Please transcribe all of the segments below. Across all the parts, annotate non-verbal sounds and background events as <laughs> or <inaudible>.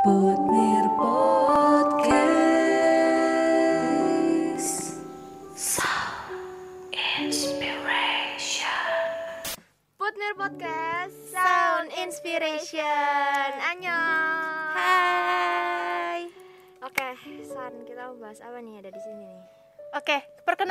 Putmir Podcast. Sound Inspiration Putnir Podcast. Sound Inspiration. Annyeong. Hai. Oke, San, kita mau bahas apa nih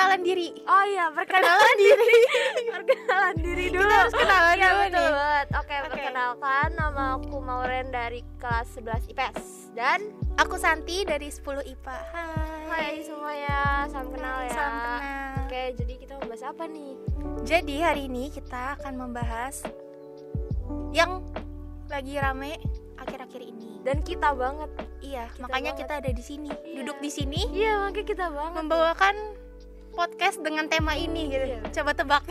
perkenalan diri. Oh iya, perkenalan diri Perkenalan diri <laughs> dulu Kita harus kenalan Iya, dulu betul nih. banget Oke, Oke. perkenalkan Nama aku Mauren dari kelas 11 IPS Dan Aku Santi dari 10 IPA. Hai. Hai semuanya, salam kenal ya Salam kenal. Oke, jadi kita mau bahas apa nih? Jadi hari ini kita akan membahas yang lagi rame akhir-akhir ini. Dan kita banget Iya, Kita makanya banget. kita ada di sini, Iya. duduk di sini Iya, makanya kita banget membawakan podcast dengan tema ini gitu. Iya. Coba tebak.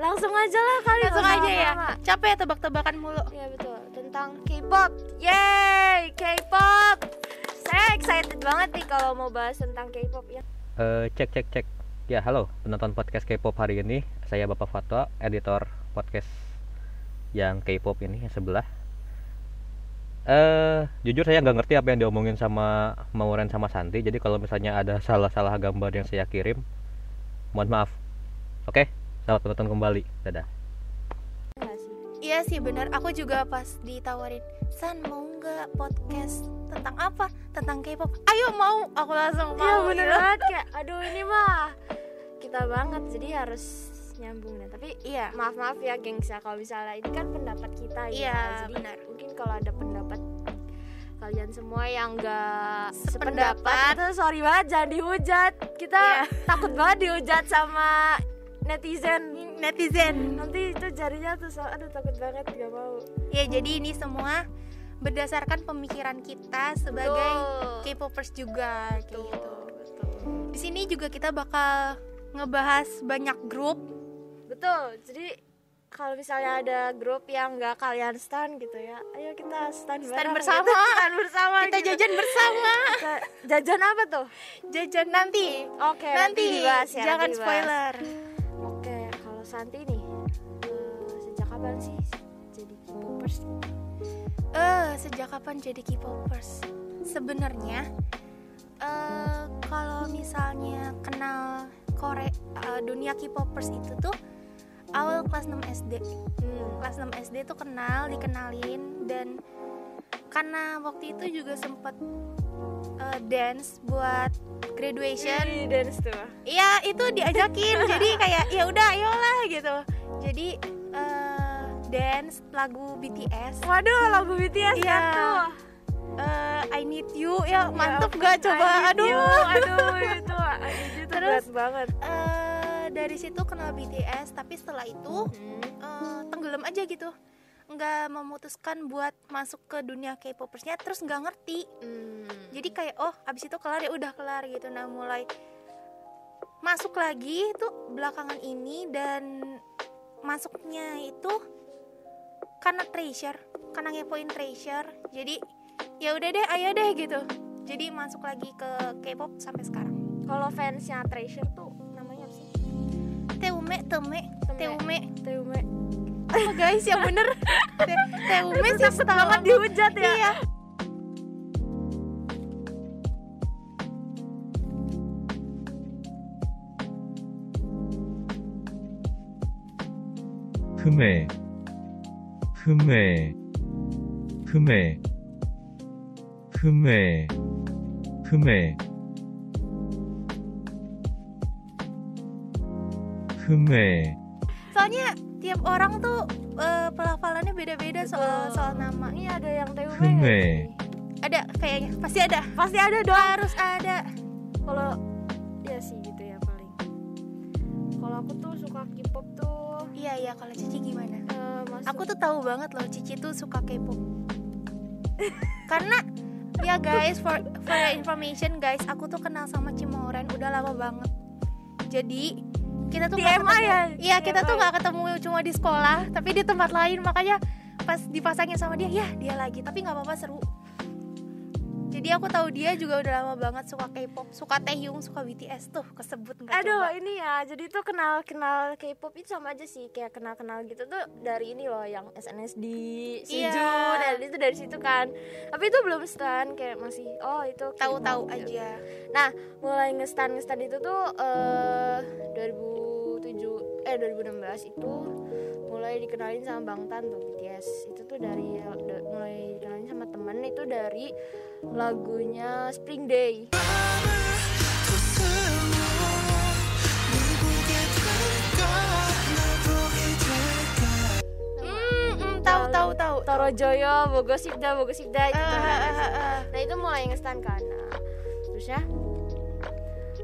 Langsung aja lah kali Langsung aja ya. lama-lama. Capek ya tebak-tebakan mulu. Iya betul tentang K-pop. Yeay, K-pop. Saya excited banget nih kalau mau bahas tentang K-pop ya. Eh, cek cek cek ya halo penonton podcast K-pop hari ini saya Bapak Fatwa editor podcast yang K-pop ini yang sebelah eh jujur saya nggak ngerti apa yang diomongin sama Mauren sama Santi jadi kalau misalnya ada salah-salah gambar yang saya kirim mohon maaf oke selamat menonton kembali dadah? Iya sih benar. Aku juga pas ditawarin, "San, mau nggak podcast tentang apa? Tentang K-pop?" Ayo mau. Aku langsung Iya mau. bener gitu. banget kayak <laughs> aduh ini mah kita banget jadi harus nyambung deh. Tapi Iya. maaf maaf ya gengs ya kalau misalnya ini kan pendapat kita ya. Iya, jadi benar. mungkin kalau ada pendapat kalian semua yang enggak Sependapat. sependapat itu sorry banget jangan dihujat kita Iya. takut banget dihujat sama netizen Netizen. nanti itu jarinya tuh so, aduh takut banget gak mau Ya, jadi ini semua berdasarkan pemikiran kita sebagai K-popers juga kayak gitu. Di sini juga kita bakal ngebahas banyak grup. Betul jadi kalau misalnya ada grup yang nggak kalian stan gitu ya ayo kita stan, Stan bareng bersama. gitu. <laughs> stan bersama Kita gitu. jajan bersama. <laughs> Kita jajan apa tuh Jajan nanti. oke nanti, dibahas ya, jangan nanti dibahas. spoiler. oke kalau Santi nih eh, sejak kapan sih jadi popers Eh, sejak kapan jadi K-popers? Sebenarnya eh kalau misalnya kenal Korea eh, dunia K-popers itu tuh awal kelas 6 SD. hmm. Kelas 6 SD tuh kenal, dikenalin dan karena waktu itu juga sempet eh, dance buat graduation. Ih, dance tuh Iya, itu diajakin. <laughs> jadi kayak ya udah ayolah gitu. Jadi eh, dance lagu BTS. waduh lagu BTS Iya. ya tuh eh, I Need You ya mantep ampun, gak coba aduh you. aduh itu I need you tuh Terus, berat banget Eh, dari situ kenal BTS tapi setelah itu Hmm. eh, tenggelam aja gitu. Nggak memutuskan buat masuk ke dunia K-popersnya terus nggak ngerti. Hmm. jadi kayak oh abis itu kelar ya udah kelar gitu. Nah mulai masuk lagi itu belakangan ini dan masuknya itu karena treasure karena ngepoin treasure. Jadi ya udah deh ayo deh gitu. Jadi masuk lagi ke K-pop sampai sekarang. Kalau fansnya Treasure tuh teume teume teume. Teume. Apa guys? Yang bener. Teume sih takut banget dihujat ya. Iya. teume. Teume. Teume. 금에 금에 ふめ、soalnya tiap orang tuh eh, pelafalannya beda-beda soal soal nama. Ini ada yang Teume nggak sih? ada kayaknya. Pasti ada. Pasti ada dong. Harus ada. Kalau ya sih gitu ya paling. Kalau aku tuh suka K-pop tuh. Iya iya. Kalau Cici gimana? Eh, masuk. Aku tuh tahu banget loh Cici tuh suka K-pop. <laughs> Karena ya guys for for information guys aku tuh kenal sama Cimoren udah lama banget. Jadi kita tuh Di MA ya? iya kita tuh nggak ketemu cuma di sekolah tapi di tempat lain. Makanya pas dipasangin sama dia ya dia lagi. Tapi nggak apa-apa seru Jadi aku tahu dia juga udah lama banget suka K-pop, suka Taehyung, suka BTS tuh kesebut nggak Aduh coba. ini ya jadi tuh kenal kenal K-pop itu sama aja sih kayak kenal kenal gitu tuh dari ini loh yang SNSD, Iya. Suju, dan itu dari situ kan. Tapi itu belum stan kayak masih oh itu K-pop Tahu-tahu gitu. aja. Nah mulai ngestan ngestan itu tuh eh 2007 eh 2016 itu mulai dikenalin sama Bangtan tuh BTS itu tuh dari da- mulai dikenalin sama temen itu dari lagunya Spring Day. Hmm, hmm, tahu tahu tahu. Toro Joyo, Bogosipda, Bogosipda itu. Eh, tuh. eh, eh, eh. Nah itu mulai ngestan kan. Nah, terusnya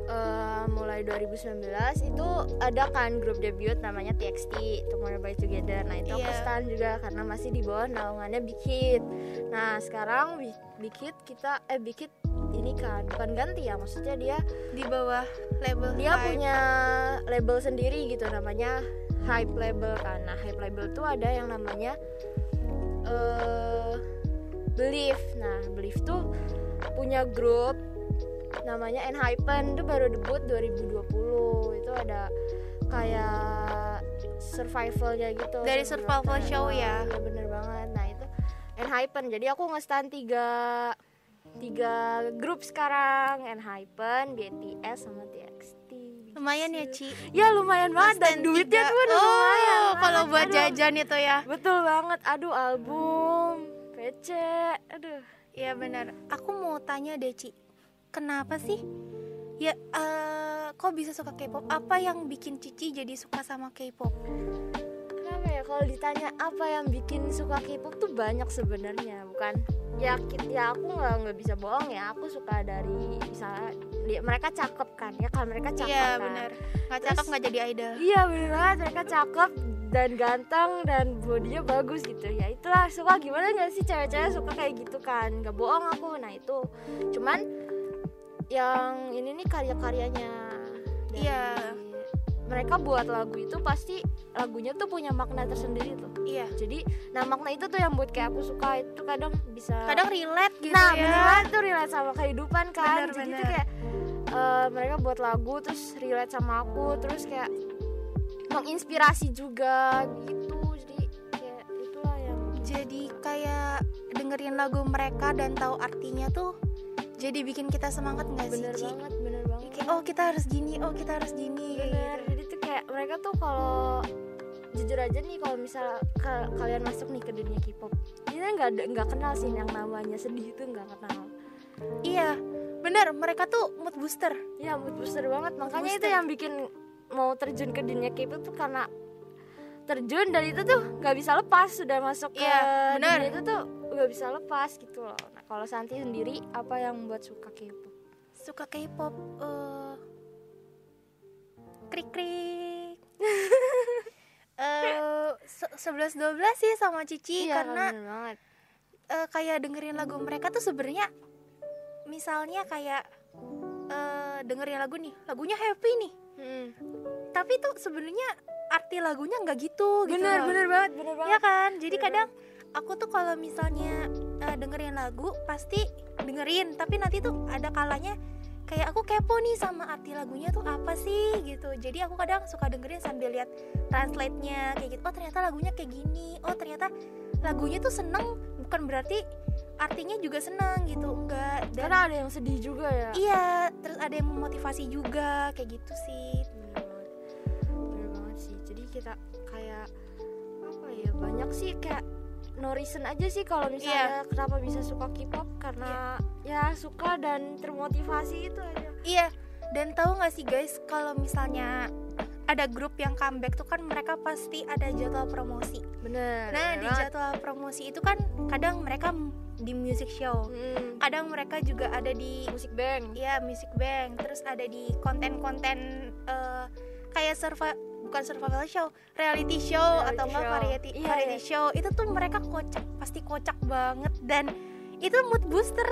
eh, mulai 2019 itu ada kan grup debut namanya TXT Tomorrow by Together. Nah itu aku Iya. juga karena masih di bawah naungannya Big Hit. Nah sekarang Hit kita eh Big Hit ini kan bukan ganti ya maksudnya dia di bawah label dia Hype. punya label sendiri gitu namanya hype label kan nah hype label tuh ada yang namanya eh belief nah belief tuh punya grup namanya Enhypen itu baru debut 2020 itu ada kayak survivalnya gitu Dari survival show ya? iya bener banget. Nah itu Enhypen jadi aku ngestan tiga tiga grup sekarang. Enhypen, BTS sama TXT lumayan ya Ci? Ya lumayan banget. Dan duitnya tuh udah oh, lumayan. kalau banget. buat Aduh, jajan itu ya? Betul banget. Aduh album. PC aduh. Iya benar. Aku mau tanya deh Ci, kenapa sih? Ya, eh, kok bisa suka K-pop? Apa yang bikin Cici jadi suka sama K-pop? kenapa ya kalau ditanya apa yang bikin suka K-pop tuh banyak sebenarnya bukan ya ya aku nggak nggak bisa bohong ya aku suka dari misalnya dia, mereka cakep kan ya kan mereka cakep Iya kan benar. Nggak Terus- cakep nggak jadi idol. Iya bener banget mereka cakep dan ganteng dan bodinya bagus gitu ya itulah suka gimana nggak sih cewek-cewek suka kayak gitu kan nggak bohong aku nah itu cuman yang ini nih karya-karyanya Iya. mereka buat lagu itu pasti lagunya tuh punya makna tersendiri tuh Iya. jadi nah makna itu tuh yang buat kayak aku suka itu kadang bisa Kadang relate gitu nah ya. banget tuh relate sama kehidupan kan Bener, jadi bener. tuh kayak eh, mereka buat lagu terus relate sama aku terus kayak menginspirasi juga gitu jadi kayak itulah yang Jadi kayak dengerin lagu mereka dan tahu artinya tuh jadi bikin kita semangat nggak sih bener Ci? banget bener banget Kayak, oh kita harus gini, oh kita harus gini kayak bener gitu. jadi tuh kayak mereka tuh kalau jujur aja nih kalau misal ka- kalian masuk nih ke dunia K-pop ini nggak ada- nggak kenal sih yang namanya sedih itu nggak kenal Iya, bener mereka tuh mood booster. ya mood booster banget makanya itu booster. yang bikin mau terjun ke dunia K-pop tuh karena terjun dan itu tuh nggak bisa lepas sudah masuk ke Iya, benar. itu tuh nggak bisa lepas gitu loh. Nah kalau Santi sendiri apa yang membuat suka K-pop? Suka K-pop eh krik krik <laughs> eh sebelas dua belas sih sama Cici Iya, karena eh, kayak dengerin lagu mereka tuh sebenarnya misalnya kayak eh dengerin lagu nih lagunya happy nih. Hmm. tapi tuh sebenarnya arti lagunya nggak gitu gitu bener loh. bener banget. Bener banget. ya kan? Jadi Bener kadang aku tuh kalau misalnya eh, dengerin lagu pasti dengerin. Tapi nanti tuh ada kalanya kayak aku kepo nih sama arti lagunya tuh apa sih gitu. Jadi aku kadang suka dengerin sambil lihat translate-nya kayak gitu. Oh ternyata lagunya kayak gini. Oh ternyata lagunya tuh seneng. Bukan berarti artinya juga seneng gitu. Enggak. Dan karena ada yang sedih juga ya. Iya terus ada yang memotivasi juga kayak gitu sih kita kayak apa ya banyak sih kayak no reason aja sih kalau misalnya kenapa bisa suka K-pop karena ya suka dan termotivasi itu aja. Iya, dan tahu nggak sih guys, kalau misalnya ada grup yang comeback tuh kan mereka pasti ada jadwal promosi. bener Nah, bener di jadwal promosi itu kan kadang mereka di music show, Mm, kadang mereka juga ada di musik bank. Ya music bank, terus ada di konten-konten eh, kayak survival bukan survival show, reality show Reality atau enggak variety Iya, variety iya. show. Itu tuh mereka kocak, pasti kocak banget. Dan itu mood booster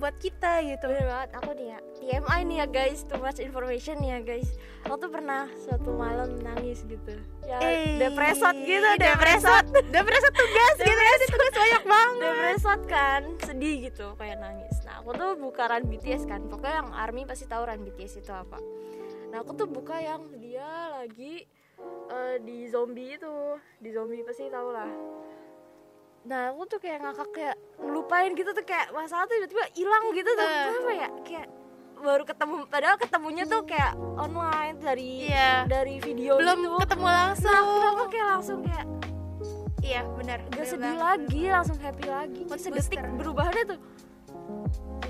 buat kita gitu. Bener banget aku nih ya TMI nih ya guys too much information ya guys. Aku tuh pernah suatu malam nangis gitu. Ya Eh, depresot gitu depresot. depresot. <laughs> Tugas gitu ya tugas banyak banget. Depresot kan sedih gitu kayak nangis. Nah aku tuh buka run BTS kan pokoknya yang army pasti tahu run BTS itu apa. Nah aku tuh buka yang dia lagi eh, di zombie itu. Di zombie pasti tahu lah. Nah aku tuh kayak ngakak kayak ngelupain gitu tuh kayak masalah tuh tiba-tiba hilang gitu tuh. Eh. kenapa ya? Kayak baru ketemu padahal ketemunya tuh kayak online dari Iya. dari video belum gitu. ketemu langsung. nah kenapa kayak langsung kayak iya benar. Gak benar sedih banget. lagi langsung happy lagi. Mood sedetik berubahnya tuh.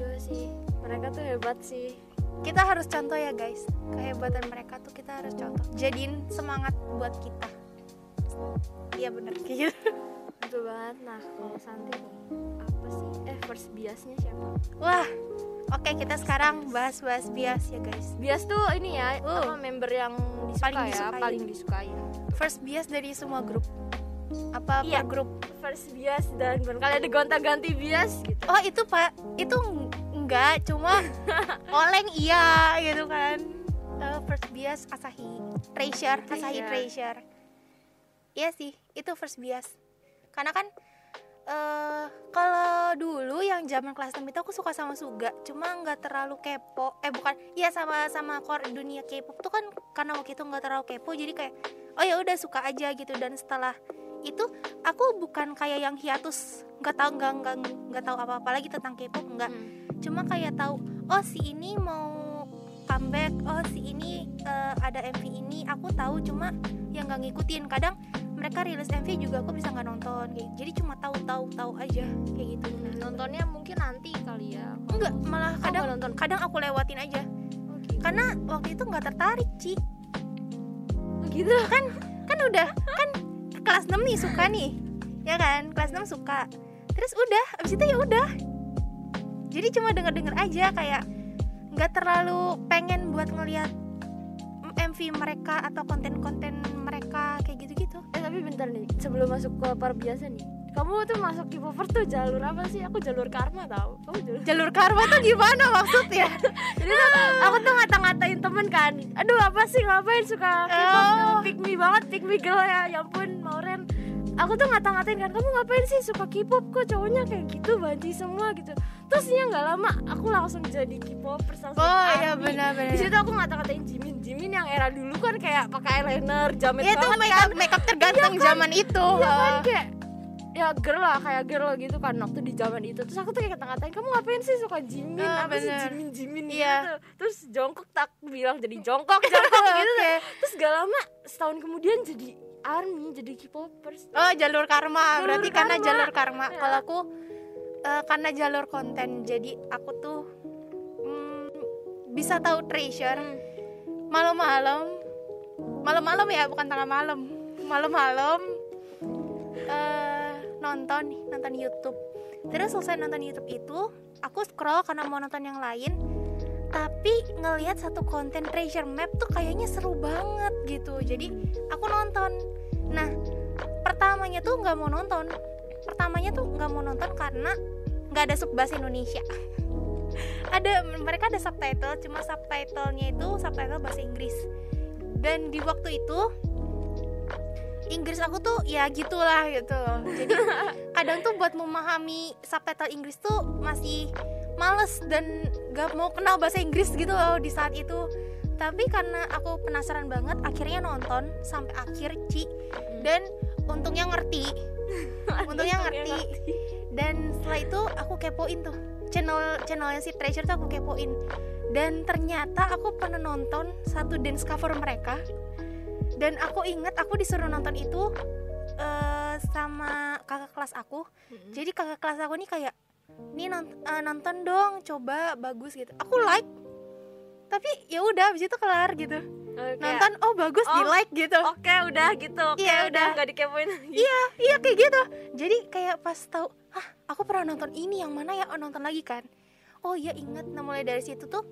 Iya sih. Mereka tuh hebat sih kita harus contoh ya guys. Kehebatan mereka tuh kita harus contoh. Jadiin semangat buat kita. Iya kayak <laughs> gitu betul banget. Nah kalau Santi nih apa sih? Eh first biasnya siapa? Wah oke kita sekarang bahas-bahas bias ya guys. Bias tuh ini ya Uh. apa member yang disuka Paling ya? disukain. paling disukain first bias dari semua grup. Apa Iya. per grup? First bias dan barangkali ada gonta-ganti bias gitu. Oh itu pak. Itu enggak cuma <laughs> oleng iya gitu kan. Eh, first bias Asahi Treasure Asahi Treasure. Treasure. Iya sih itu first bias. Karena kan eh kalau dulu yang zaman kelas 6 itu aku suka sama Suga cuma nggak terlalu kepo. Eh bukan iya sama sama core dunia K-pop tuh kan karena waktu itu nggak terlalu kepo jadi kayak oh ya udah suka aja gitu. Dan setelah itu aku bukan kayak yang hiatus nggak tahu nggak nggak nggak tahu apa apa lagi tentang K-pop nggak. Hmm. Cuma kayak tahu oh si ini mau comeback oh si ini eh, ada MV ini. Aku tahu cuma yang nggak ngikutin. Kadang mereka rilis MV juga aku bisa nggak nonton kayak jadi cuma tahu tahu tahu aja kayak gitu. Nah, nontonnya mungkin nanti kali ya. Enggak malah Oh, kadang nggak nonton. kadang aku lewatin aja. Oke. karena waktu itu nggak tertarik Ci. Gitu? Kan kan udah kan kelas 6 nih suka nih. Ya kan? Kelas 6 suka. Terus udah abis itu ya udah jadi cuma denger denger aja kayak nggak terlalu pengen buat ngeliat MV mereka atau konten-konten mereka kayak gitu-gitu. Eh tapi bentar nih sebelum masuk ke par biasa nih kamu tuh masuk K-popers tuh jalur apa sih? Aku jalur karma tau. Kamu jalur jalur karma tuh gimana maksudnya? <laughs> Jadi tuh aku tuh ngata-ngatain temen kan. Aduh apa sih? Ngapain suka K-pop Oh. pick me banget pick me girl ya. Ya ampun Mauren. Aku tuh ngata-ngatain kan kamu ngapain sih suka K-pop? Kok cowoknya kayak gitu banci semua gitu terus ya nggak lama aku langsung jadi K-popers langsung oh iya benar-benar di situ aku ngata-ngatain Jimin Jimin yang era dulu kan kayak pakai eyeliner jamet ya itu banget make up make up terganteng zaman itu. Iya kan kayak ya girl lah kayak girl gitu kan waktu di zaman itu. Terus aku tuh kayak kata-katain kamu ngapain sih suka Jimin? Ah, apa sih. Jimin Jimin gitu? Terus jongkok tak bilang jadi jongkok jongkok <laughs> gitu Oke. terus gak lama setahun kemudian jadi army jadi K-popers. Oh jalur karma. Jalur berarti karena jalur karma. Ya. Kalau aku eh, karena jalur konten jadi aku tuh mm, bisa tahu treasure. Hmm. malam-malam malam-malam ya bukan tengah malam. Malam-malam eh, nonton nonton YouTube. Terus selesai nonton YouTube itu aku scroll karena mau nonton yang lain tapi ngelihat satu konten treasure map tuh kayaknya seru banget gitu. Jadi aku nonton. Nah pertamanya tuh nggak mau nonton pertamanya tuh nggak mau nonton karena nggak ada sub bahasa Indonesia. <laughs> Ada mereka ada subtitle cuma subtitlenya itu subtitle bahasa Inggris. Dan di waktu itu Inggris aku tuh ya gitulah gitu. Jadi <laughs> kadang tuh buat memahami subtitle Inggris tuh masih males dan gak mau kenal bahasa Inggris gitu loh di saat itu. Tapi karena aku penasaran banget akhirnya nonton sampai akhir Ci. Dan untungnya ngerti <laughs> untungnya ngerti. dan setelah itu aku kepoin tuh. Channel channelnya si Treasure tuh aku kepoin. Dan ternyata aku pernah nonton satu dance cover mereka. Dan aku inget aku disuruh nonton itu eh, sama kakak kelas aku. Jadi kakak kelas aku nih kayak nih nont- eh, nonton dong coba bagus gitu. Aku like. Tapi ya udah abis itu kelar gitu nonton oh bagus di Oh. like gitu. oke udah gitu. Oke Iya, udah udah. nggak dikepoin lagi. Iya iya kayak gitu. Jadi kayak pas tahu ah aku pernah nonton ini yang mana ya? Oh nonton lagi kan? Oh iya inget nah mulai dari situ tuh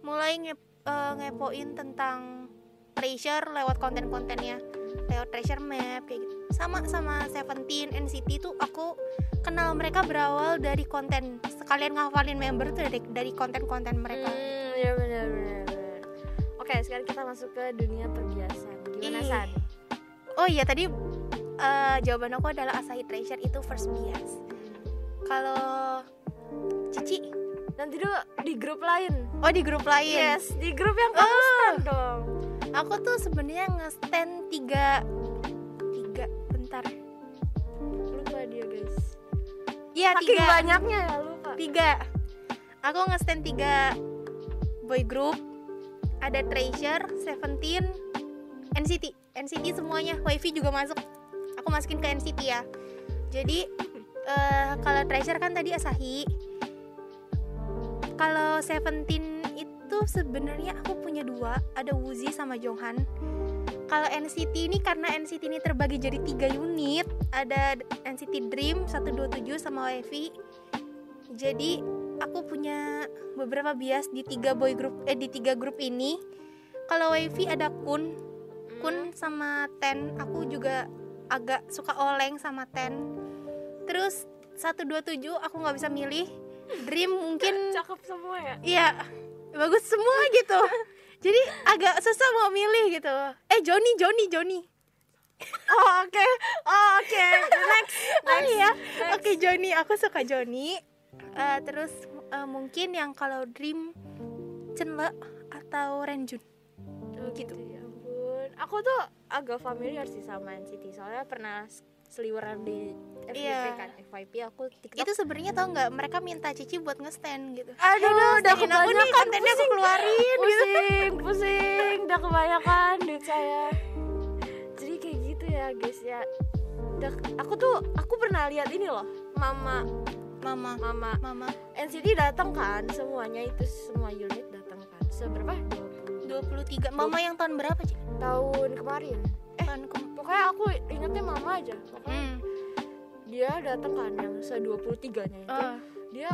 mulai nge- eh, ngepoin tentang treasure lewat konten-kontennya. Lewat treasure map kayak gitu. Sama sama Seventeen NCT tuh aku kenal mereka berawal dari konten. Sekalian ngafalin member tuh dari dari konten-konten mereka. Hmm, ya benar benar. Oke, sekarang kita masuk ke dunia perhiasan. Gimana Ih. San? oh iya tadi eh, jawaban aku adalah Asahi Treasure itu first bias kalau Cici Nanti dulu di grup lain. oh di grup lain Yes, di grup yang kamu Oh. stand dong. aku tuh sebenarnya nge-stand tiga tiga bentar Lupa dia guys. iya tiga banyaknya ya lupa. tiga aku nge-stand tiga boy group ada Treasure, Seventeen, NCT NCT semuanya, Wifi juga masuk. Aku masukin ke NCT ya. Jadi eh, kalau Treasure kan tadi Asahi. Kalau Seventeen itu sebenarnya aku punya dua. Ada Woozi sama Jonghan kalau NCT ini karena NCT ini terbagi jadi tiga unit ada NCT Dream 127 sama Wifi jadi aku punya beberapa bias di tiga boy group eh di tiga grup ini kalau wifi ada kun kun sama ten aku juga agak suka oleng sama ten terus 127 aku nggak bisa milih dream <laughs> mungkin Cakep semua ya. iya bagus semua gitu jadi agak susah mau milih gitu eh Joni Joni Joni Oh oke, oh, oke. Next, <laughs> Oh next. iya, next. oke Joni, aku suka Joni. Eh, terus eh, mungkin yang kalau Dream Chenle atau Renjun. Oh, gitu. Ya ampun. Aku tuh agak familiar sih sama NCT soalnya pernah seliweran di FYP Iya. kan FYP aku TikTok. Itu sebenarnya tau nggak mereka minta Cici buat nge-stand gitu. Aduh, udah standin aku nih, kebanyakan, kontennya aku pusing. keluarin gitu. pusing, pusing, udah kebanyakan duit saya. Jadi kayak gitu ya guys ya. Udah, aku tuh aku pernah lihat ini loh, mama Mama, mama mama NCT datang kan semuanya itu semua unit datang kan. Seberapa? 23. Mama yang tahun berapa, Ci? Tahun kemarin. Eh, Tahun ke pokoknya aku ingetnya mama aja. Pokoknya Hmm. dia datang kan yang se 23-nya itu. Oh. Dia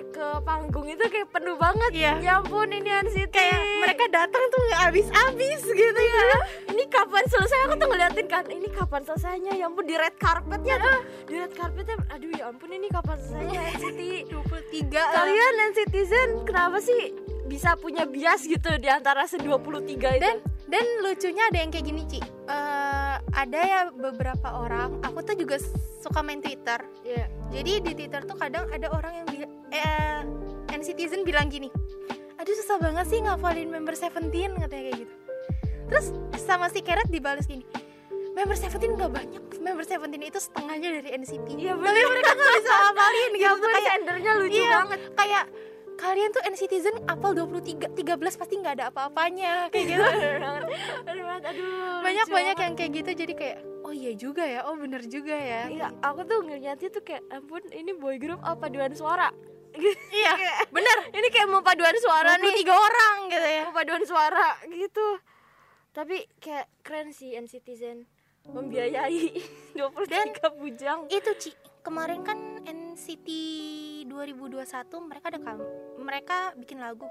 naik ke panggung itu kayak penuh banget. Iya. Ya ampun ini NCT. Kayak mereka datang tuh nggak habis-habis gitu ya. ini kapan selesai aku tuh ngeliatin kan ini kapan selesainya ya ampun di red carpetnya tuh di red carpetnya aduh ya ampun ini kapan selesainya NCT 23 lah. kalian NCTzen kenapa sih bisa punya bias gitu di antara se 23 itu dan dan lucunya ada yang kayak gini Ci Eh, ada ya beberapa orang aku tuh juga suka main Twitter Iya. jadi di Twitter tuh kadang ada orang yang bilang eh Citizen bilang gini aduh susah banget sih ngafalin member Seventeen katanya kayak gitu. Terus sama si Keret dibalas gini member Seventeen nggak banyak member Seventeen itu setengahnya dari NCT Iya, tapi mereka nggak bisa ngafalin gitu ya tuh kayak sendernya lucu iya, banget. kayak kalian tuh NCTzen apal 23 13 pasti nggak ada apa-apanya kayak gitu. Aduh aduh banyak lucu banyak yang kayak gitu jadi kayak oh iya juga ya oh bener juga ya Iya, aku tuh ngeliatnya tuh kayak ampun ini boy group apa paduan suara iya bener. ini kayak mau paduan suara nih. 23 orang gitu ya. Mau paduan suara gitu. Tapi kayak keren sih NCTzen membiayai <laughs> 23 bujang. itu Ci kemarin kan NCT 2021 mereka ada mereka bikin lagu.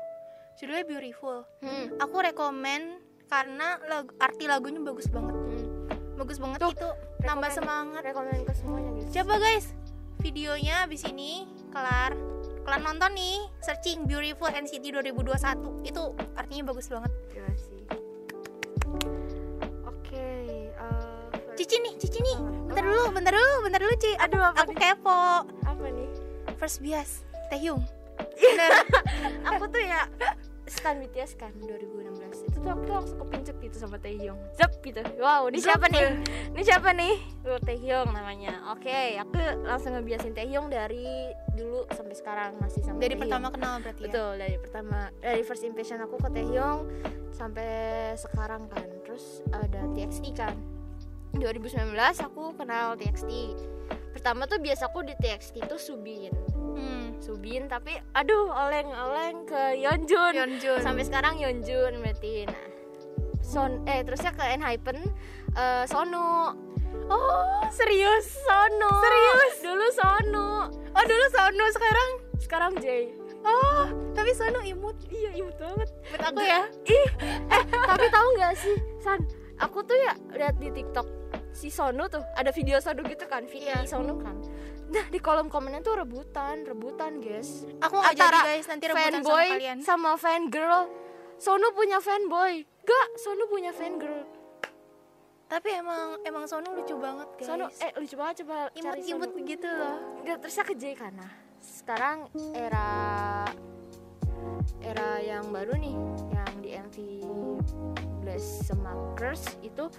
Judulnya Beautiful. Hmm. aku rekomen karena lagu, arti lagunya bagus banget. Bagus banget Tuh, itu. nambah rekomen. semangat. rekomend ke semuanya guys. Coba guys. Videonya abis ini kelar kalian nonton nih searching Beautiful NCT 2021 itu artinya bagus banget. Terima kasih. Oke, eh, Cici nih Cici nih. Bentar dulu bentar dulu bentar dulu Ci. Aduh, apa aku nih? kepo. Apa nih? first bias Taehyung. <laughs> Aku tuh ya stan BTS kan 2016 itu tuh aku tuh langsung kepincut gitu sama Taehyung Zep gitu. Wow ini siapa nih? ini siapa nih? Oh, Taehyung namanya. Oke aku langsung ngebiasin Taehyung dari dulu sampai sekarang masih sama dari Taehyung. pertama kenal berarti ya? Betul dari pertama dari first impression aku ke Taehyung sampai sekarang kan. Terus ada TXT kan. 2019 aku kenal TXT pertama tuh biasa aku di TXT tuh Subin. Subin tapi aduh oleng-oleng ke Yeonjun. Yeonjun. Sampai sekarang Yeonjun berarti. Nah Son eh terusnya ke Enhypen. Eh Sonu oh serius? Sonu Serius? dulu Sonu oh dulu Sono sekarang? Sekarang Jay. Oh tapi Sono imut. Iya imut banget. Buat aku ya. Ih eh tapi tahu nggak sih San? Aku tuh ya lihat di TikTok si Sonu tuh ada video Sonu gitu kan video Iya. Sonu kan nah di kolom komennya tuh rebutan rebutan guys. Aku nggak jadi guys nanti rebutan sama fanboy kalian. sama fangirl. Sonu punya fanboy. Gak Sonu punya fangirl. Tapi emang emang Sonu lucu banget guys. Sonu eh lucu banget coba cari Sonu. imut-imut gitu loh. Nggak, terusnya ke J nah sekarang era era yang baru nih yang di MV Bless sama Curse itu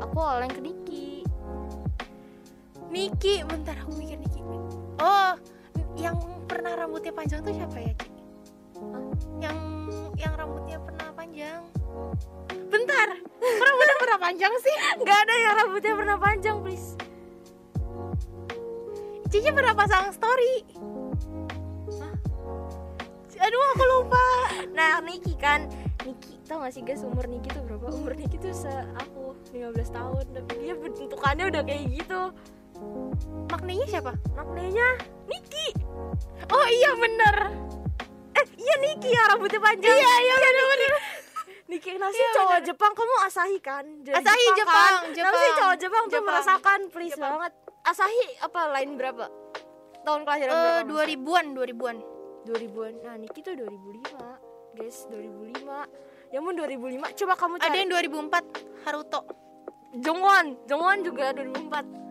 aku oleng ke Niki Niki, bentar aku mikir Niki. Oh, yang pernah rambutnya panjang tuh siapa ya? Yang yang rambutnya pernah panjang. Bentar, rambutnya pernah panjang sih? <laughs> nggak ada yang rambutnya pernah panjang please Cici pernah pasang story. Aduh, aku lupa. nah Niki kan Niki tau gak sih guys umur Niki tuh berapa umur Niki tuh se aku 15 tahun tapi dia bentukannya udah kayak gitu Maknanya siapa? maknanya Niki Oh iya bener. eh iya Niki ya rambutnya panjang iya iya bener bener Niki nasi cowok Jepang kamu Asahi kan Dari Asahi, kan? Jepang, Kenapa sih Jepang. cowok Jepang, tuh Jepang. merasakan please Jepang. banget Asahi apa lain berapa tahun kelahiran Eh, berapa 2000-an, 2000-an. 2000-an nah Niki tuh 2005 guys 2005 ya mau 2005 coba kamu Ada cari yang 2004 Haruto. Jongwon Jongwon juga 2004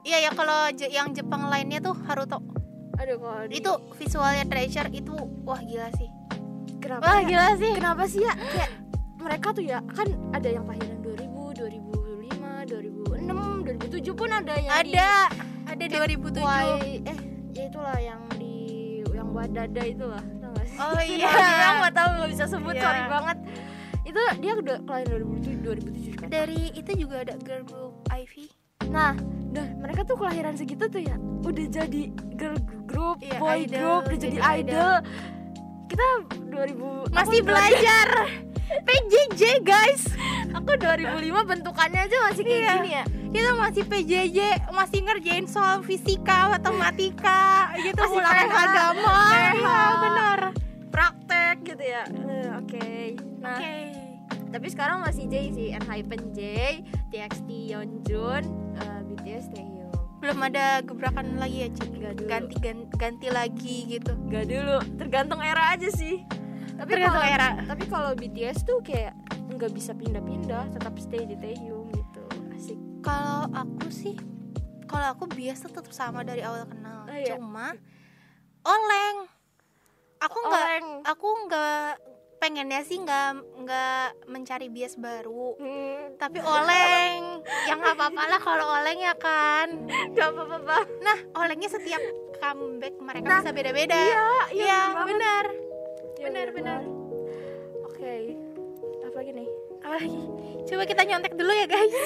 Iya ya kalau Je- yang Jepang lainnya tuh Haruto. aduh kalau di- Itu visualnya treasure itu wah gila sih. kenapa Wah ya? gila sih. kenapa sih ya kayak mereka tuh ya kan ada yang kelahiran 2000 2005 2006 2007 pun ada yang di Ada ada 2007. Y- eh ya itulah yang di yang buat dada itulah gak sih Oh <laughs> iya. yang nggak tahu nggak bisa sebut Iya. sorry banget itu dia udah kelahiran 2007 2007 kan Dari itu juga ada girl group Ivy. nah dah mereka tuh kelahiran segitu tuh ya udah jadi girl group Iya, boy idol, group udah jadi, jadi idol. kita 2000 Masih belajar <laughs> PJJ guys. aku 2005 bentukannya aja masih kayak Iya. gini ya Kita masih PJJ, masih ngerjain soal fisika, matematika, <laughs> gitu Masih ulangan PH. agama. PH. Iya, benar. praktek gitu ya Eh, oke nah Oke. tapi sekarang masih J sih Enhypen J TXT Yeonjun eh, BTS Taehyung Belum ada gebrakan lagi ya, Cik. Dulu. Ganti gan- ganti lagi gitu. Gak dulu tergantung era aja sih tapi Tergantung kalau- era. tapi kalau BTS tuh kayak nggak bisa pindah-pindah tetap stay di Taehyung gitu asik Kalau aku sih, kalau aku biasa tetap sama dari awal kenal. Oh, iya. Cuma oleng. Aku nggak, aku nggak pengennya sih nggak nggak mencari bias baru. hmm, Tapi oleng, yang nggak apa-apa lah kalau oleng ya kan. gak apa-apa Nah, olengnya setiap comeback mereka Nah, bisa beda-beda. iya iya Iya, banget. benar. Iya, benar, benar. oke apa lagi nih Apa lagi? Coba kita nyontek dulu ya guys. <laughs>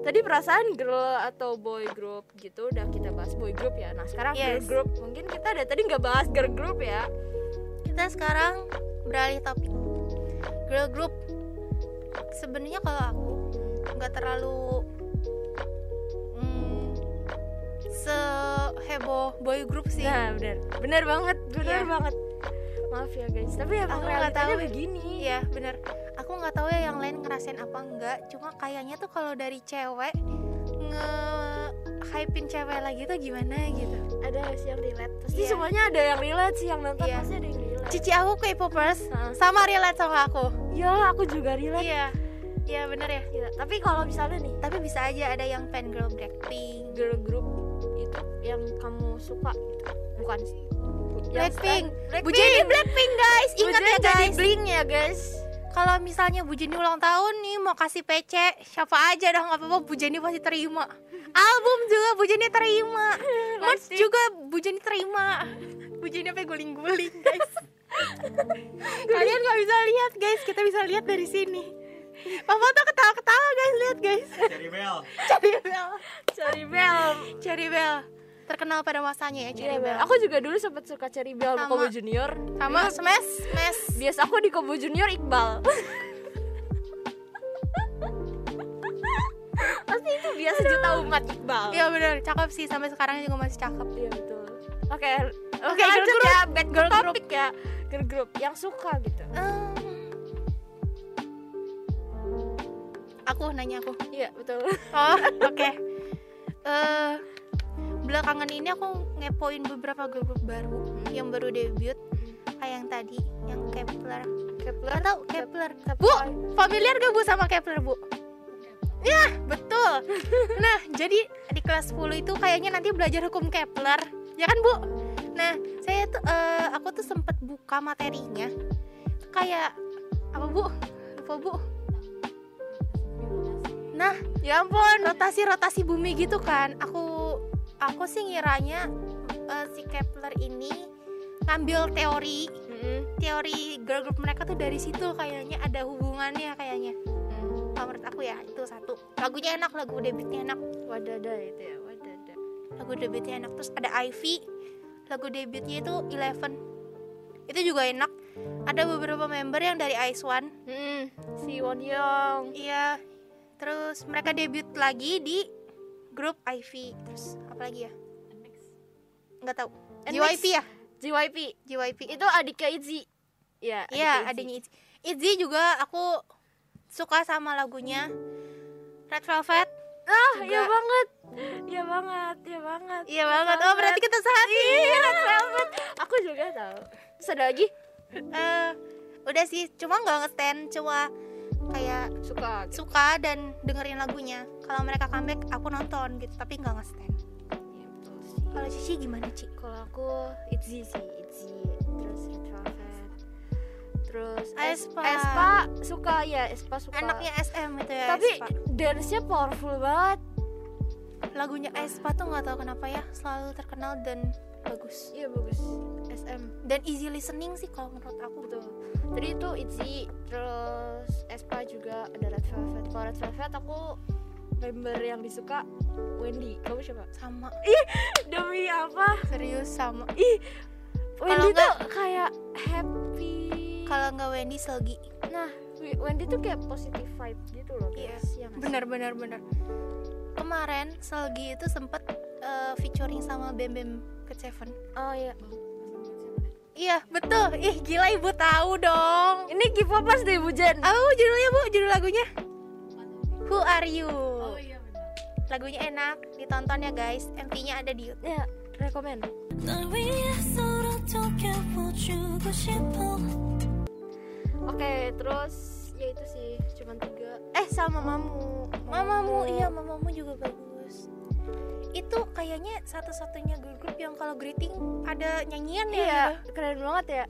Tadi perasaan girl atau boy group gitu udah kita bahas boy group ya. Nah sekarang girl Yes. group mungkin kita ada tadi nggak bahas girl group ya. Kita sekarang beralih topik. Girl group. Sebenarnya kalau aku nggak terlalu hmm, seheboh boy group sih. Nah benar, benar banget, benar Iya. banget. Maaf ya guys, tapi emang Aku nggak tahu. begini. Iya bener Aku nggak tahu ya yang lain ngerasain apa enggak Cuma kayaknya tuh kalau dari cewek nge hypein cewek lagi tuh gimana gitu Ada sih yang relate? Pasti Iya. semuanya ada yang relate sih yang nonton Iya. pasti ada yang relate. Cici aku K-popers. Hah. sama relate sama aku. Ya aku juga relate. Iya. Iya bener ya. Iya, Tapi kalau misalnya nih Tapi bisa aja ada yang fan girl Blackpink. girl group itu yang kamu suka gitu, bukan sih? Blackpink. Blackpink. Bu Jenny Blackpink. Guys. Ingat ya jadi guys. Bling ya guys. Kalau misalnya Bu Jenny ulang tahun nih Mau kasih PC Siapa aja dah nggak apa-apa. Bu Jenny pasti terima. Album juga Bu Jenny terima. <laughs> Merch juga Bu Jenny terima. Bu Jenny sampai guling-guling guys <laughs> <laughs> Kalian nggak bisa lihat guys Kita bisa lihat dari sini Papa tuh ketawa-ketawa guys Lihat guys Cherry Bell. Cherry Bell Cherry Bell. Cherry Bell Terkenal pada masanya ya Cherry Iya, Bell Aku juga dulu sempat suka Cherry Bell sama. Kobo Junior. Sama Smash Smash Biasa aku di Kobo Junior Iqbal. <laughs> Pasti itu biasa juta umat Iqbal. Iya bener Cakep sih Sampai sekarang juga masih cakep Iya betul. Oke, Oke, oke girl group. ya, back Girl girl group. ya. Girl group yang suka gitu. Ehm, Aku nanya aku. Iya betul. Oh, <laughs> oke. Eh belakangan ini aku ngepoin beberapa grup baru yang baru debut kayak yang tadi, yang Kepler. Kepler Tahu Kepler? Kepler. Bu, familiar gak Bu sama Kepler, Bu? Ya, betul. <laughs> Nah, jadi di kelas 10 itu kayaknya nanti belajar hukum Kepler. Ya kan, Bu? Nah, saya tuh eh, aku tuh sempet buka materinya. Kayak apa, Bu? Lupa, Bu. Nah, Ya ampun. rotasi-rotasi bumi gitu kan. Aku aku sih ngiranya eh, si Kepler ini ngambil teori teori girl group mereka tuh dari situ kayaknya ada hubungannya kayaknya kalau menurut aku ya itu satu lagunya enak lagu debutnya enak Wadada itu ya wadada. Lagu debutnya enak terus ada Ivy lagu debutnya itu Eleven itu juga enak ada beberapa member yang dari Ice One Mm, si Won Young. iya terus mereka debut lagi di grup Ivy terus apa lagi ya nggak tahu. JYP ya JYP. JYP Itu adiknya Itzy. Ya. Iya, adiknya Itzy. Itzy juga aku suka sama lagunya Red Velvet. Ah, juga. iya banget. Iya banget, iya banget. Iya banget. Oh, berarti kita sehati. Iya, Velvet. Aku juga tahu. Terus ada lagi Eh, udah sih, cuma nggak nge-stand, cuma kayak suka. suka dan dengerin lagunya. Kalau mereka comeback, aku nonton gitu, tapi nggak nge-stand. Iya. Kalau Cici gimana, Ci? Kalau aku Itzy sih, Itzy. Terus Red Velvet. Terus Aespa. Espa suka ya, Espa suka. Enaknya SM itu ya. Tapi dance-nya powerful banget. lagunya Aespa tuh nggak tahu kenapa ya, selalu terkenal dan bagus. Iya bagus. SM. Dan easy listening sih kalau menurut aku. Betul. Tadi itu Itzy, terus Espa juga ada Red Velvet. Kalau Red Velvet aku member yang disuka Wendy. Kamu siapa? Sama. Demi apa? Serius sama. Wendy enggak- tuh kayak happy. Kalau nggak Wendy Selgi. Nah, Wendy tuh kayak positive vibe gitu loh, Iya, guys. Iya bener bener bener kemarin Selgi itu sempet eh, featuring sama Bem Bem ke Seven. Oh iya. iya betul. Ih gila ibu tahu dong. Ini K-popers deh, Bujan. apa bu judulnya bu? Judul lagunya? Who Are You? Lagunya enak ditonton ya guys. MV-nya ada di YouTube. Ya, rekomen oke okay, terus? Ya itu sih cuman tiga. Eh sama mamu. Mamamu, mamamu iya mamamu juga bagus. Itu kayaknya satu-satunya girl group yang kalau greeting ada nyanyian ya iya, gitu. keren banget ya.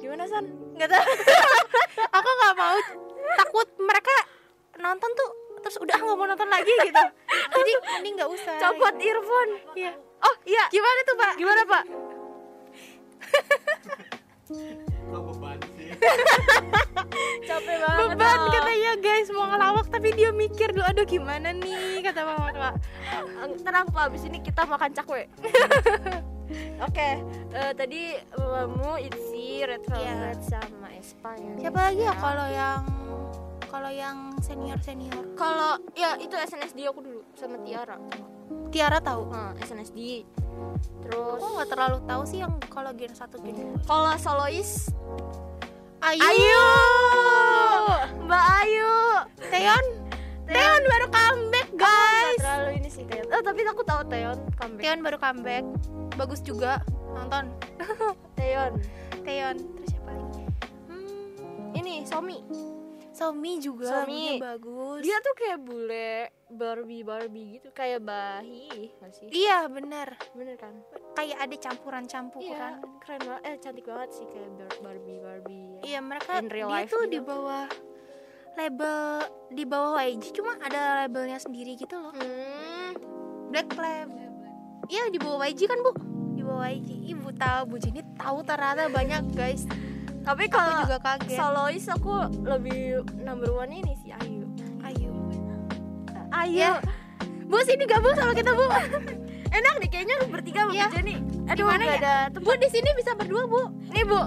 Gimana san? Nggak tahu. <laughs> Aku nggak mau. Takut mereka nonton tuh terus udah nggak mau nonton lagi gitu. <laughs> Jadi mending nggak usah copot gitu. earphone. Iya. Oh iya. Gimana tuh pak? Gimana pak? <laughs> <laughs> Capek banget. beban katanya guys mau ngelawak tapi dia mikir dulu aduh gimana nih kata mama pak Tenang Pak, abis ini kita makan cakwe. <laughs> Oke, eh, tadi Mamamu, Itzy, Red Velvet sama Espa ya. siapa lagi ya kalau yang kalau yang senior senior Kalau ya itu SNSD aku dulu sama Tiara. Tiara tahu Nah, SNSD. Terus aku nggak terlalu tahu sih yang kalau gen satu gen dua kalau solois Ayu, Ayu. Mbak Ayu. Teon Teon baru comeback Guys, terlalu ini sih Teon. Oh, tapi aku tahu Teon comeback. Teon baru comeback bagus juga nonton <laughs> Teon. Teon terus siapa lagi hmm, Ini Somi. Somi juga Somi. bagus Dia tuh kayak bule Barbie Barbie gitu, kayak bahi, nggak sih? iya bener Bener kan? kayak ada campuran campuran Iya, keren banget. Eh, cantik banget sih kayak Bar- Barbie Barbie. ya. iya mereka In real dia life tuh gitu. di bawah label di bawah YG cuma ada labelnya sendiri gitu loh Hmm. Black Lab iya di bawah YG kan bu di bawah YG ibu tahu bu Jenny tahu ternyata banyak guys Tapi kalau juga kaget solois aku lebih number one ini si Ayu. Ayu Ayu. Ya. bu sini gabung sama kita bu <laughs> Enak nih kayaknya lu bertiga sama Iya. Jenny. Aduh, nggak ya? ada bu di sini bisa berdua bu Nih, Bu.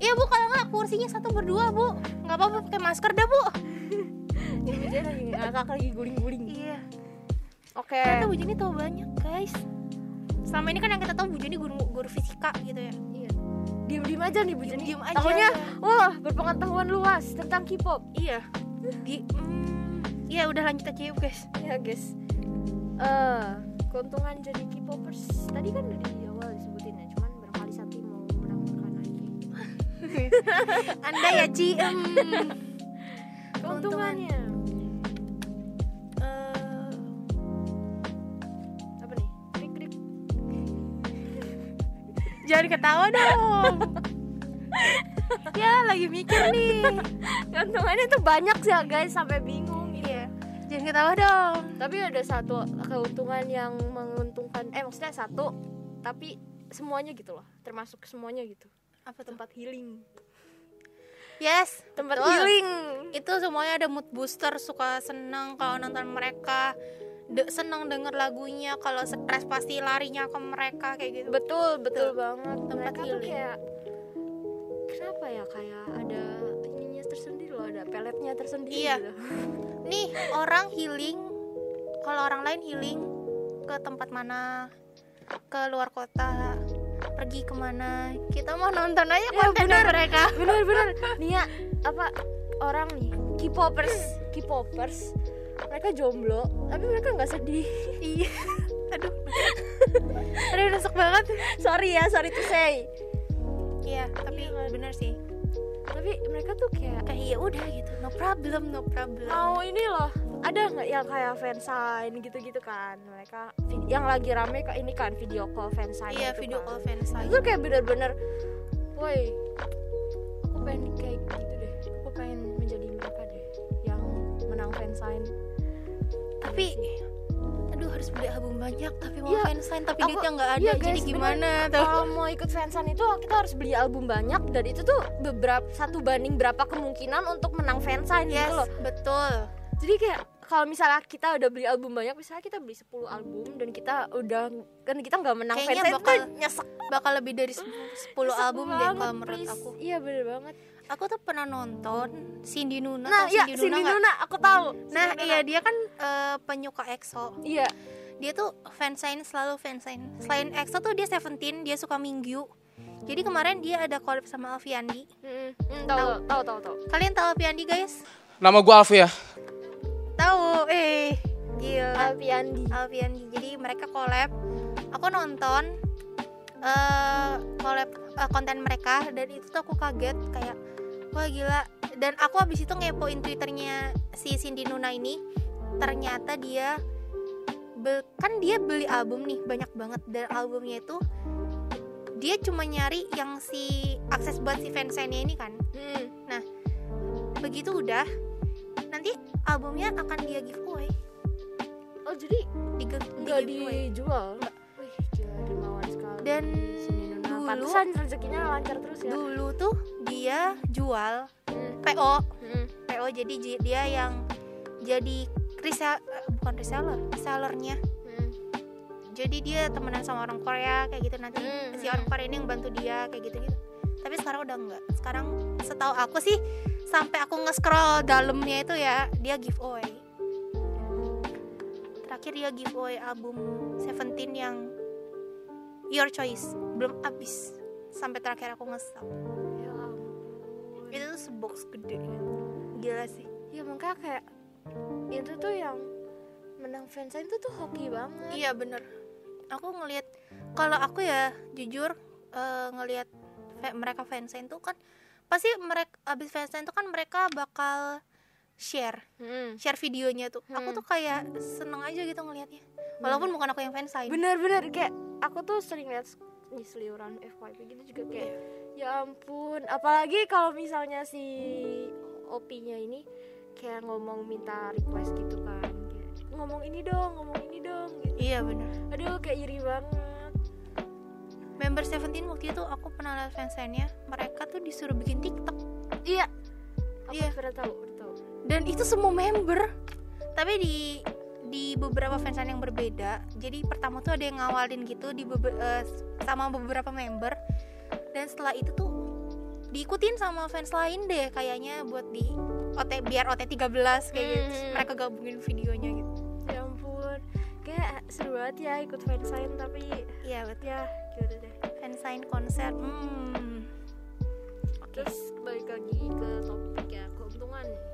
iya bu kalau nggak kursinya satu berdua bu nggak apa-apa pakai masker dah bu <laughs> Ini dia lagi ngakak lagi guling-guling. iya Oke. ternyata bu Jenny tahu banyak guys selama ini kan yang kita tahu bu Jenny guru guru fisika gitu ya. Diem-diem aja nih Bu Jenny. Diem-diem aja. Takutnya wah berpengetahuan luas tentang K-pop. iya di mm, ya udah lanjut aja yuk guys Ya guys. Eh, keuntungan jadi K-popers tadi kan udah di awal disebutin ya, cuman barangkali Santi mau menambahkan lagi. <laughs> anda ya Ci em, Keuntungannya jangan ketawa dong <laughs> ya lagi mikir nih Keuntungannya tuh banyak sih ya guys sampai bingung gitu. iya jangan ketawa dong Tapi ada satu keuntungan yang menguntungkan eh maksudnya satu tapi semuanya gitu loh, termasuk semuanya gitu. apa tuh Tempat healing. yes Tempat betul. healing. itu semuanya ada mood booster suka seneng kalau nonton mereka de- seneng denger lagunya kalau stres pasti larinya ke mereka kayak gitu Betul, betul Betul. banget. Tempat Mereka tuh healing. kayak kenapa ya kayak ada ininya tersendiri loh, ada peletnya tersendiri Iya. gitu. <laughs> nih orang healing kalau orang lain healing ke tempat mana ke luar kota pergi ke mana kita mau nonton aja Ya, konten bener. mereka Bener bener. <laughs> Nih ya, apa orang nih K-popers, K-popers mereka jomblo, tapi mereka nggak sedih. iya. Aduh. <laughs> Aduh nusuk banget. Sorry ya, sorry to say. iya tapi Iya kan? bener sih. Tapi mereka tuh kayak kayak ya udah gitu. No problem no problem. Mau ini loh. Ada nggak yang kayak fansign gitu-gitu kan? Mereka yang lagi rame kak ini kan video call fansign iya gitu video kan. call fansign itu kayak bener-bener woi aku pengen kayak gitu deh. Aku pengen menjadi mereka deh yang menang fansign tapi aduh harus beli album banyak tapi mau Iya, fansign tapi aku- duitnya nggak ada jadi guys, gimana tuh? Kalau mau ikut fansign itu kita harus beli album banyak dan itu tuh beberapa satu banding berapa kemungkinan untuk menang fansign yes gitu loh. betul. Jadi kayak kalau misalnya kita udah beli album banyak misalnya kita beli 10 album dan kita udah kan kita nggak menang Kayaknya fansign bakal- <laughs> nyesek bakal lebih dari 10 Nyesek album deh banget, kalau menurut please. aku. Iya bener banget aku tuh pernah nonton Cindy Nuna nah iya Cindy Cindy Nuna? Nuna aku tahu. Nah Cindy iya Nuna. dia kan eh, penyuka EXO. Iya. Dia tuh fansign selalu fansign. Selain EXO tuh dia Seventeen dia suka Minggu jadi kemarin dia ada collab sama Alfiandi. Mm, mm, tahu tahu? tahu tahu kalian tahu Alfiandi guys? Nama gue Alfi ya. tahu eh. Gila. Alfiandi. Alfiandi. Jadi mereka collab. Aku nonton eh collab eh, konten mereka. Dan itu tuh aku kaget kayak wah gila. Dan aku habis itu ngepoin twitternya si Cindy Nuna ini. Ternyata dia kan dia beli album nih banyak banget. Dan albumnya itu dia cuma nyari yang si akses buat si fansign-nya ini kan. Mm, begitu udah nanti albumnya akan dia giveaway. Oh jadi di, di giveaway dijual? Wih, gila Dan dulu- pantesan rezekinya lancar terus ya. dulu tuh dia jual Mm, PO mm. PO jadi dia yang jadi resell bukan reseller sellernya. Mm. jadi dia temenan sama orang Korea kayak gitu. Nanti Hmm, si hmm. orang Korea ini yang bantu dia kayak gitu gitu tapi sekarang udah enggak sekarang setahu aku sih sampai aku nge-scroll dalamnya itu ya dia giveaway. Terakhir dia giveaway album Seventeen yang Your Choice. Belum habis. Sampai terakhir aku nge-stop ya ampun. itu tuh sebox gede. Gila sih. Ya makanya kayak itu tuh yang menang fansign itu tuh hoki banget. Iya bener. Aku ngelihat kalau aku ya jujur eh, ngelihat mereka fansign tuh kan pasti mereka abis fansign tuh kan mereka bakal share Mm. share videonya tuh. Aku Hmm. tuh kayak seneng aja gitu ngelihatnya walaupun bukan aku yang fansign. Bener-bener kayak aku tuh sering lihat di seliuran FYP gitu juga kayak ya ampun. Apalagi kalau misalnya si OP-nya ini kayak ngomong minta request gitu kan. Kayak, ngomong ini dong ngomong ini dong gitu. Iya bener. Aduh kayak iri banget. Member Seventeen waktu itu aku pernah lihat fansignnya mereka tuh disuruh bikin TikTok. Iya. Aku Iya. pernah tahu dan itu semua member. Tapi di di beberapa fansign yang berbeda jadi pertama tuh ada yang ngawalin gitu di bebe- eh, sama beberapa member. Dan setelah itu tuh diikutin sama fans lain deh kayaknya buat di OT biar OT 13 kayak gitu. Hmm. mereka gabungin videonya gitu. Ya ampun. Kayak seru banget ya ikut fansign tapi iya betul. ya gitu deh. Fan fansign konser hmm. Terus balik lagi ke topik ya keuntungan Keuntungan.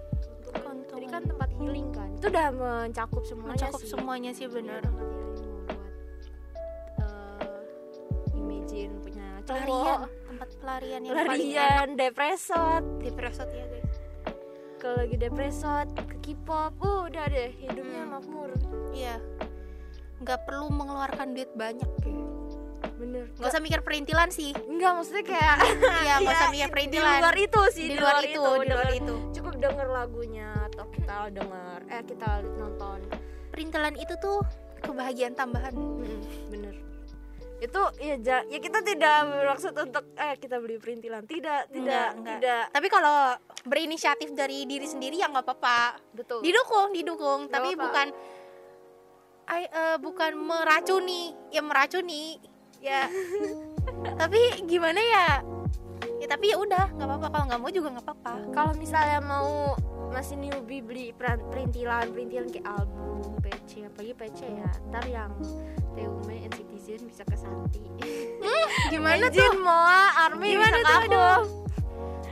Tadi kan tempat healing kan. Itu udah mencakup semuanya mencakup sih. semuanya sih bener. healing membuat eh, imagine punya pelarian tempat pelarian yang pelarian depresot. Di Presot ya guys. Kalau lagi depresot ke K-pop uh, udah deh hidupnya Hmm. makmur. Iya. Nggak perlu mengeluarkan duit banyak ya bener. Nggak usah mikir perintilan sih. Enggak maksudnya kayak <laughs> iya nggak usah Iya, mikir di perintilan. luar itu sih di luar itu di luar denger- itu. cukup denger lagunya atau kita denger eh kita nonton. Perintilan itu tuh kebahagiaan tambahan. Mm, bener. Itu ya ja- ya kita tidak bermaksud untuk eh kita beli perintilan. Tidak tidak Enggak, enggak. tidak. Tapi kalau berinisiatif dari diri sendiri ya nggak apa-apa. Betul. Didukung didukung. Nggak tapi apa-apa. bukan I, eh, bukan meracuni ya meracuni ya. Tapi gimana ya? Ya tapi ya udah nggak apa-apa. Kalau nggak mau juga nggak apa-apa. Kalau misalnya mau masih newbie beli perintilan perintilan kayak album PC apalagi PC ya ntar yang Teume and Citizen bisa ke Santi. Gimana tuh? Moa Army Gimana bisa tuh, aku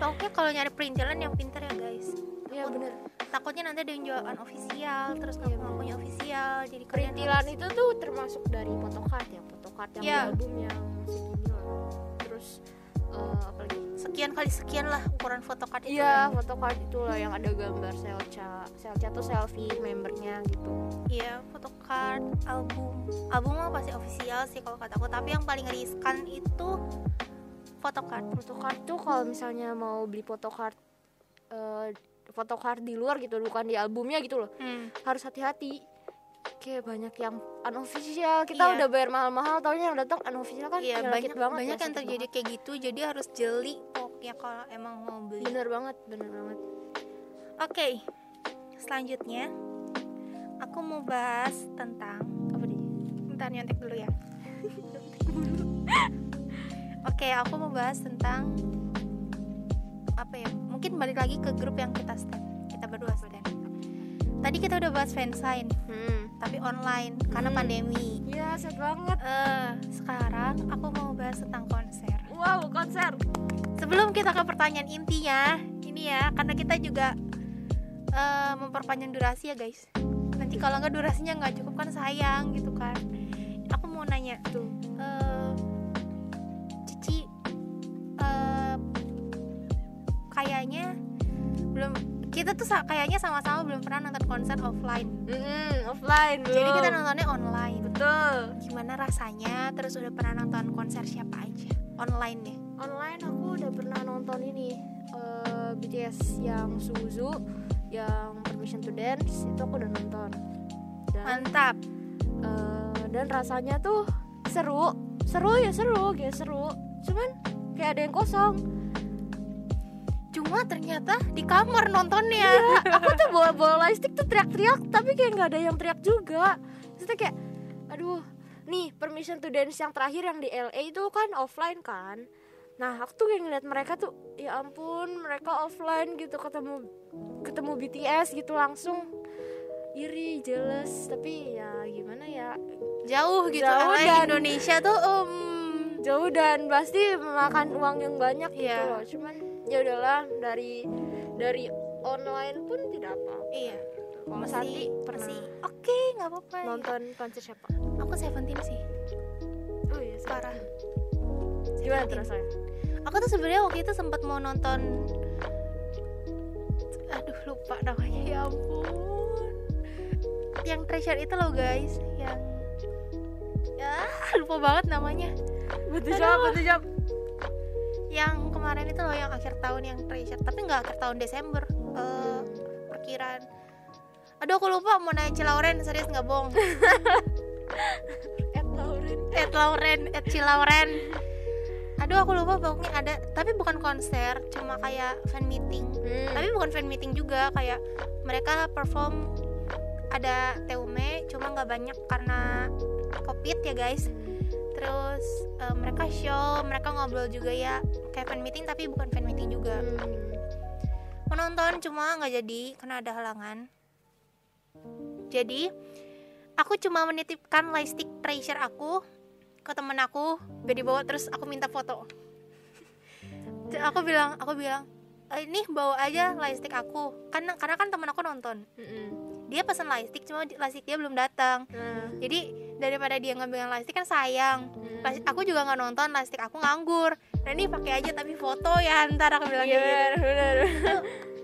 pokoknya kalau nyari perintilan yang pinter ya guys. Ya bener takutnya nanti ada yang jualan official terus nggak ngakunya official jadi perintilan itu tuh termasuk dari photocard ya photocard yang di album yang segini lah terus eh, apa lagi sekian kali sekian lah ukuran photocard itu Iya, photocard itu lah yang ada gambar Selca. Selca tuh selfie membernya gitu. Iya, photocard, album. Album mah pasti official sih kalau kataku, tapi yang paling riskan itu photocard. Photocard tuh kalau misalnya mau beli photocard eh photocard di luar gitu, bukan di albumnya gitu loh. Hmm. Harus hati-hati. Kayak banyak yang unofficial. Kita Iya. udah bayar mahal-mahal, taunya yang datang unofficial kan Iya, banyak banget banyak ya, yang terjadi kayak gitu, jadi harus jeli pokoknya kalau emang mau beli. banget. Bener banget, bener banget. Oke. Selanjutnya aku mau bahas tentang Apa nih? Bentar nyontek dulu ya. <laughs> Oke, aku mau bahas tentang apa ya? Mungkin balik lagi ke grup yang kita stand. Kita berdua stand. Tadi kita udah bahas fansign, Hmm. tapi online karena Hmm. pandemi. Iya, set banget. Eh, sekarang aku mau bahas tentang konser. Wow, konser. Sebelum kita ke pertanyaan intinya, ini ya, karena kita juga eh, memperpanjang durasi ya guys. Nanti kalau nggak durasinya nggak cukup kan sayang gitu kan. Aku mau nanya Tuh. eh, Cici eh, kayaknya belum kita tuh kayaknya sama-sama belum pernah nonton konser offline. Mm, offline. Jadi kita belum. nontonnya online. betul. Gimana rasanya? Terus udah pernah nonton konser siapa aja? Online deh. online aku udah pernah nonton ini eh, BTS yang Suzu yang Permission to Dance itu aku udah nonton dan Mantap. eh, dan rasanya tuh seru seru ya seru kayak seru cuman kayak ada yang kosong Cuma ternyata di kamar nontonnya. ya, aku tuh bawa bawa lightstick tuh teriak-teriak tapi kayak nggak ada yang teriak juga. Maksudnya kayak aduh nih Permission to Dance yang terakhir yang di LA itu kan offline kan. Nah aku tuh kayak ngeliat mereka tuh ya ampun mereka offline gitu. Ketemu ketemu BTS gitu langsung. Iri jealous. Tapi ya gimana ya? Jauh gitu. Jauh dan- Indonesia tuh um, jauh dan pasti memakan uang yang banyak gitu Iya. loh. Cuman ya udahlah dari dari online pun tidak apa iya. Masih, Santi pernah masih oke nggak apa-apa. ya. nonton konser siapa Aku Seventeen sih. oh iya Parah. gimana Seventeen. terasa Aku tuh sebenarnya waktu itu sempat mau nonton. Aduh lupa namanya ya ampun. Yang treasure itu loh guys, yang ya <laughs> lupa banget namanya. betul jawab betul jawab Yang kemarin itu loh yang akhir tahun yang treasure, tapi nggak akhir tahun Desember. Eh, perkiraan. Aduh aku lupa mau nanya Cilauren serius nggak bohong. <laughs> Ed Lauren Ed Lauren, Ed Cilauren. Aduh aku lupa pokoknya ada, tapi bukan konser, cuma kayak fan meeting. Hmm. Tapi bukan fan meeting juga, kayak mereka perform ada Teume, cuma nggak banyak karena covid ya guys. Terus eh, mereka show, mereka ngobrol juga ya, kayak fan meeting tapi bukan fan meeting juga. Hmm. Menonton cuma nggak jadi karena ada halangan. Jadi aku cuma menitipkan lightstick treasure aku ke temen aku biar dibawa terus aku minta foto <laughs> aku bilang aku bilang "Eh, ini bawa aja lightstick aku karena karena kan temen aku nonton Mm-mm. Dia pesan lightstick cuma lightstick dia belum datang Nah, jadi daripada dia ngambil lightstick kan sayang mm. Lightstick- aku juga nggak nonton lightstick aku nganggur nah ini pakai aja tapi foto ya <laughs> ntar aku bilang Iya kayak gitu. benar benar.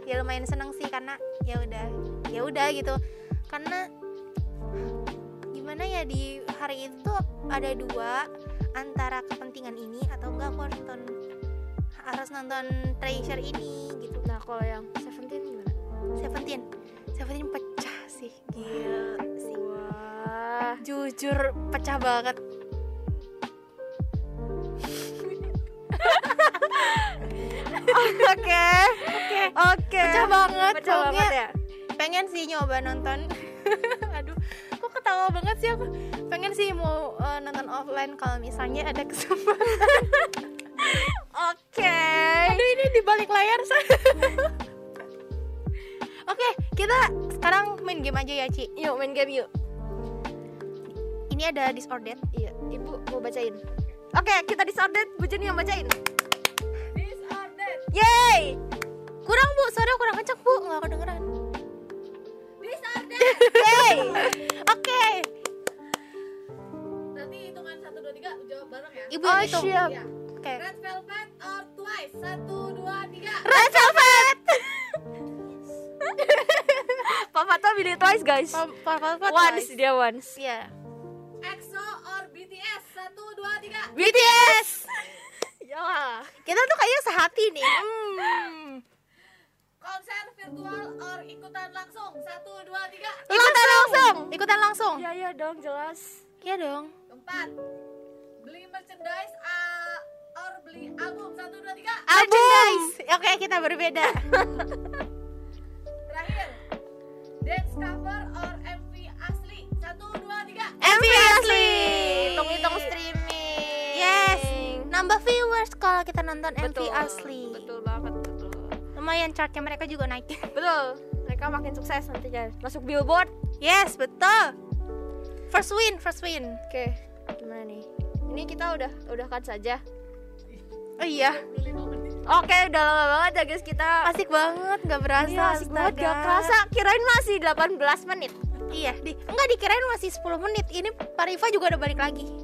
ya lumayan seneng sih karena ya udah ya udah gitu karena gimana ya di hari itu ada dua antara kepentingan ini atau enggak aku harus nonton harus nonton treasure ini gitu Nah kalau yang Seventeen gimana? Seventeen Seventeen pecah sih gila sih Wah. jujur pecah banget <laughs> Oke. oke Oke. pecah banget Pecah banget ya. pengen sih nyoba nonton <laughs> aduh kok ketawa banget sih aku pengen sih mau eh, nonton offline kalau misalnya ada kesempatan <laughs> Oke. aduh ini di balik layar saya oke kita sekarang main game aja ya Ci Yuk main game yuk. ini ada disordered Iya, ibu mau bacain. Oke, kita disordered, Bu Jenny yang bacain. disordered Yeay! kurang bu suara kurang kencang bu nggak kedengeran <laughs> Yeay! oke Nanti hitungan 1, 2, 3 jawab bareng ya ibu Oh, hitung siap. Iya. oke Red Velvet or Twice 1, 2, 3 red velvet <laughs> Papa tuh pilih twice guys. papa papa Once dia once. ya EXO or BTS 1, 2, 3 BTS Ya. kita tuh kayaknya sehati nih. Hmm. Konser virtual or ikutan langsung? 1, 2, 3 ikutan langsung. ikutan langsung. Ya ya dong jelas. iya dong. Keempat Beli merchandise uh, or beli album? 1, 2, 3 merchandise. Oke kita berbeda <laughs> Terakhir Dance cover or MV asli 1, 2, 3 MV asli Hitung-hitung streaming. Yes. nambah viewers kalau kita nonton MV Betul. asli Betul banget, betul. lumayan chartnya mereka juga naik <laughs> Betul. Mereka makin sukses nantinya. Masuk billboard. yes betul first win first win Oke, gimana nih? Ini kita udah udahkan saja. oh iya Oke, udah lama banget ya guys kita. asik banget nggak berasa Iya, asik banget gak kerasa. Kirain masih 18 menit. iya di enggak dikirain masih 10 menit ini Parifa juga udah balik lagi <laughs>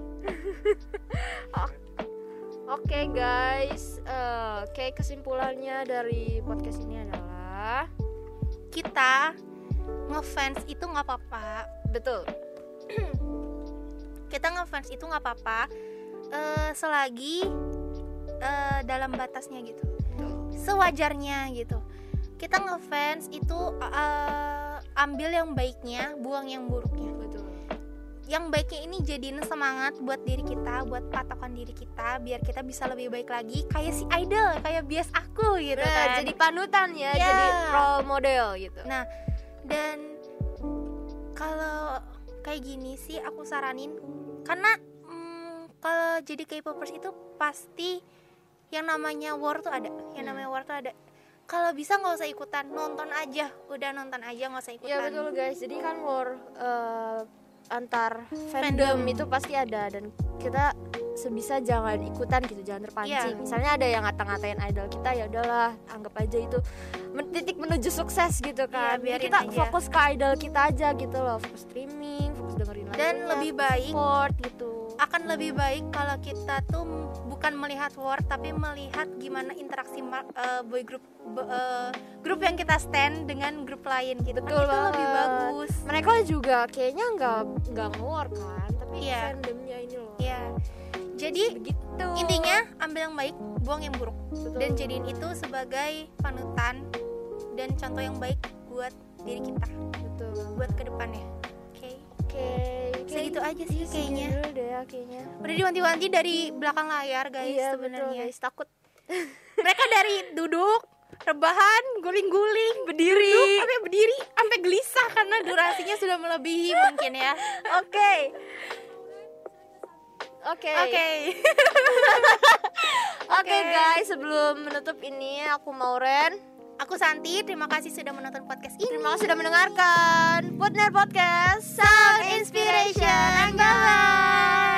Oke guys, Eh, oke kesimpulannya dari podcast ini adalah kita ngefans itu nggak apa-apa betul. <clears throat> kita ngefans itu nggak apa-apa eh, selagi eh, dalam batasnya gitu sewajarnya gitu kita ngefans itu eh, ambil yang baiknya buang yang buruknya Betul. yang baiknya ini jadiin semangat buat diri kita buat patokan diri kita biar kita bisa lebih baik lagi kayak si idol kayak bias aku gitu Nah, kan jadi panutan ya, Ya. jadi role model gitu. Nah, dan kalau kayak gini sih aku saranin karena mm, kalau jadi K-popers itu pasti yang namanya war tuh ada, yang namanya war tuh ada. Kalau bisa nggak usah ikutan, nonton aja, udah nonton aja nggak usah ikutan. Iya betul guys. Jadi kan war eh, antar Fandom. fandom itu pasti ada dan kita sebisa jangan ikutan gitu, jangan terpancing. Iya. Misalnya ada yang ngata-ngatain idol kita ya udahlah, anggap aja itu titik menuju sukses gitu kan. Iya, Jadi biarin kita aja. fokus ke idol kita aja gitu loh, fokus streaming, fokus dengerin lagunya. Dan lebih baik support gitu. akan lebih baik kalau kita tuh bukan melihat war tapi melihat gimana interaksi eh, boy group bo- eh, grup yang kita stand dengan grup lain gitu. Kan Betul itu lebih bagus. Mereka juga kayaknya nggak nggak nge-war kan, tapi Iya. fandomnya ini loh. Ya. Jadi begitu. intinya ambil yang baik, buang yang buruk. Betul. dan jadiin itu sebagai panutan dan contoh yang baik buat diri kita betul. buat ke depannya oke Oke, Segitu aja sih Iya, kayaknya. dulu deh ya kayaknya. udah diwanti-wanti dari belakang layar guys iya, sebenarnya guys. Takut <laughs> mereka dari duduk rebahan guling-guling berdiri. duduk sampai berdiri sampai gelisah karena durasinya sudah melebihi mungkin ya <laughs> Oke. Oke. <laughs> oke Oke, guys, sebelum menutup ini aku mau Ren. Aku Santi, terima kasih sudah menonton podcast ini. Terima kasih sudah mendengarkan Putner Podcast Sound Inspiration. Bye bye.